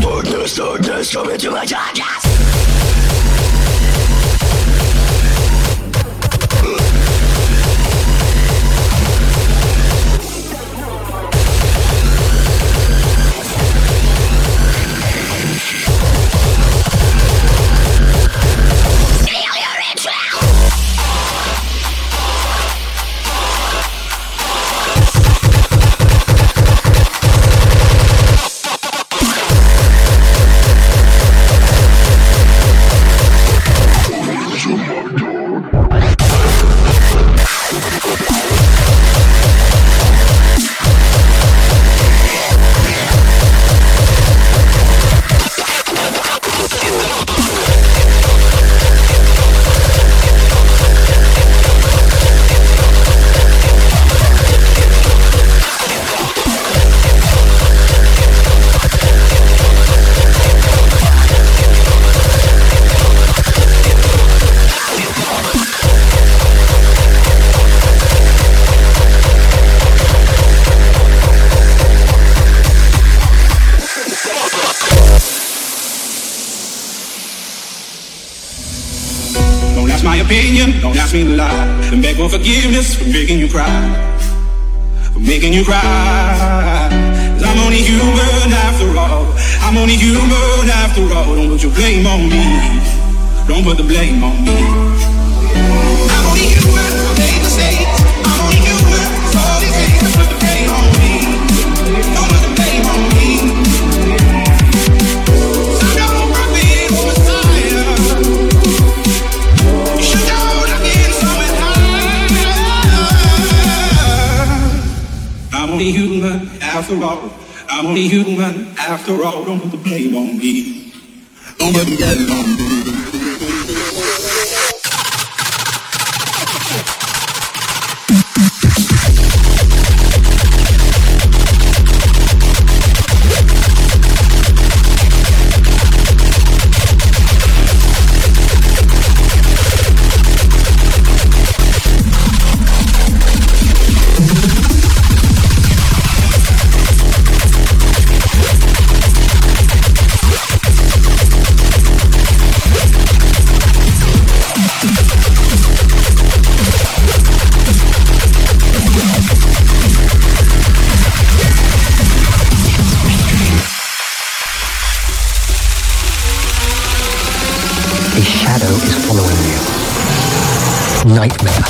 Darkness, darkness, coming to my darkness. For forgiveness for making you cry, for making you cry. Cause I'm only human after all. I'm only human after all. Don't put your blame on me. Don't put the blame on me. I'm only human. Only human after all. I'm only human after all. Don't put the blame on me. Don't put the blame on me. nightmare.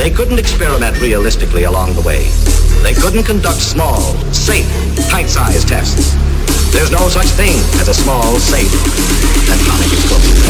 They couldn't experiment realistically along the way. They couldn't conduct small, safe, tight-sized tests. There's no such thing as a small, safe, atomic explosion.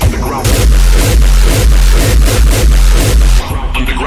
Underground. Underground.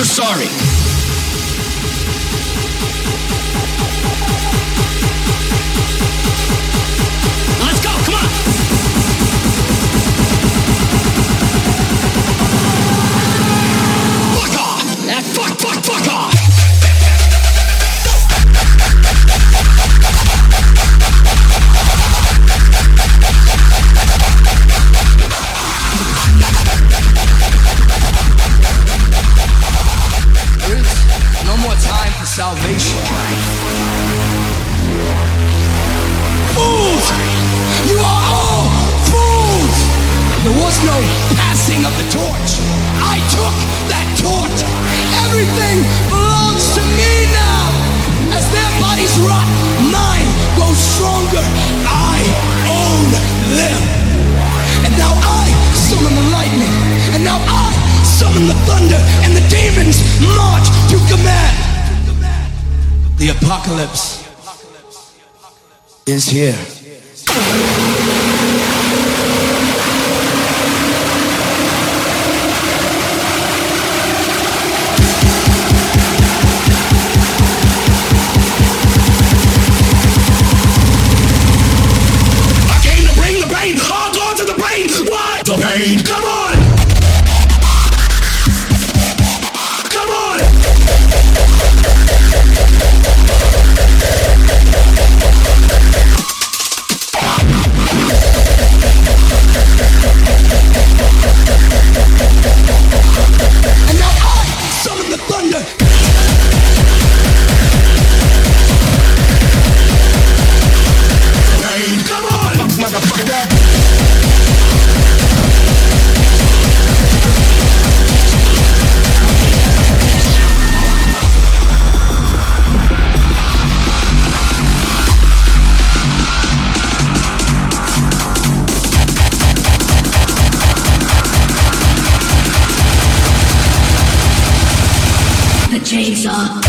you're sorry. Let's go, come on! salvation. Fools! You are all fools! There was no passing of the torch. I took that torch. Everything belongs to me now. As their bodies rot, mine grows stronger. I own them. And now I summon the lightning. And now I summon the thunder. And the demons march to command. The apocalypse is here. chainsaw.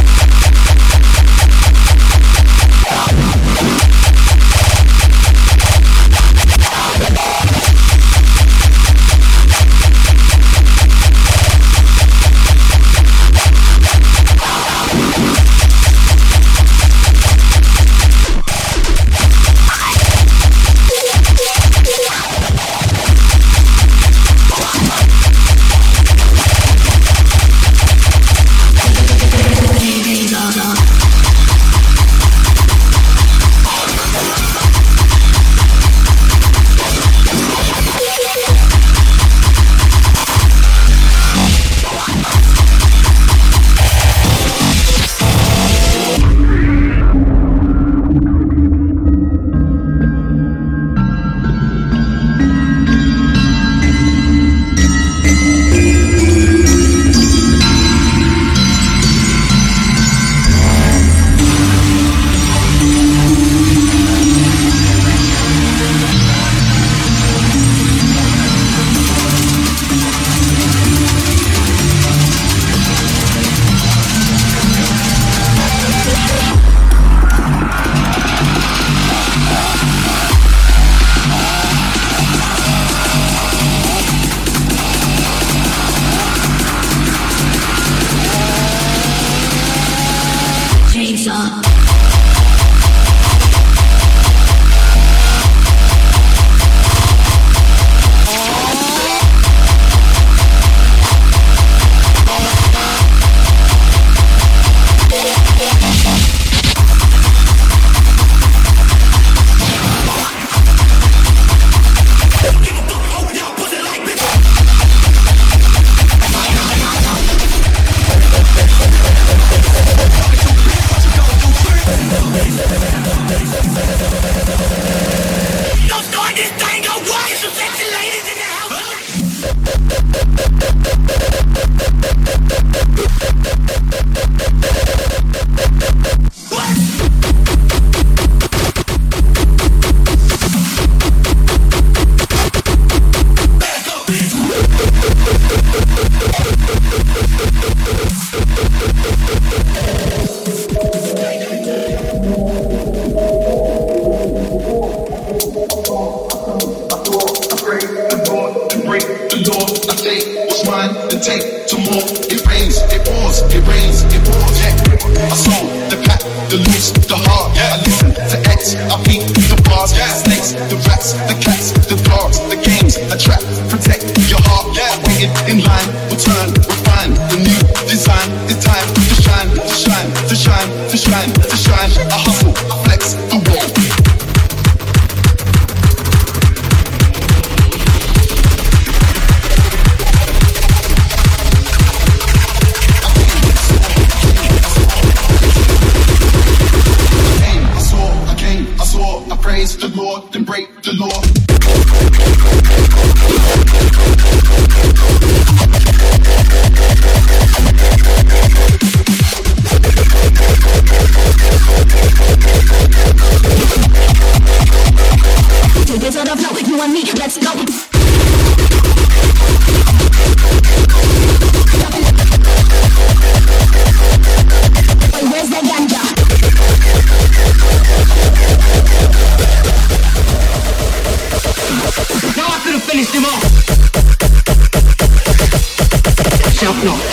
verschreiben, verschreiben.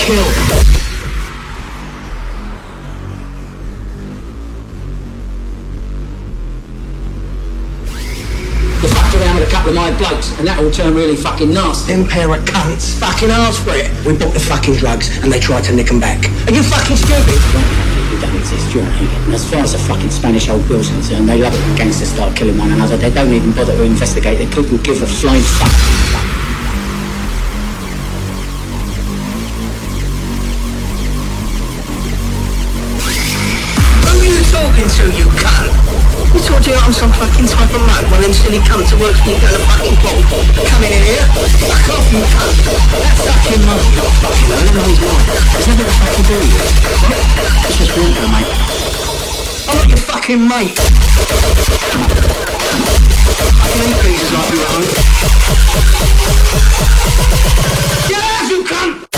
Explosive. turn really fucking nasty. Them pair of cunts fucking asked for it. We bought the fucking drugs and they tried to nick them back. Are you fucking stupid? We don't exist, you know. As far as the fucking Spanish old Bill's concerned, they love it when gangsters start killing one another. They don't even bother to investigate. They couldn't give a flying fuck. Are you cunt? You told you I'm some fucking type of man when them silly cunts to work for you going to fucking ball. Coming in here, fuck off you cunt. That's fucking monkey. You're fucking I lying. There's nothing to fucking do with you. It's just mate. I'm not your fucking mate. Fucking eat pieces like you at home. Get out, you cunt!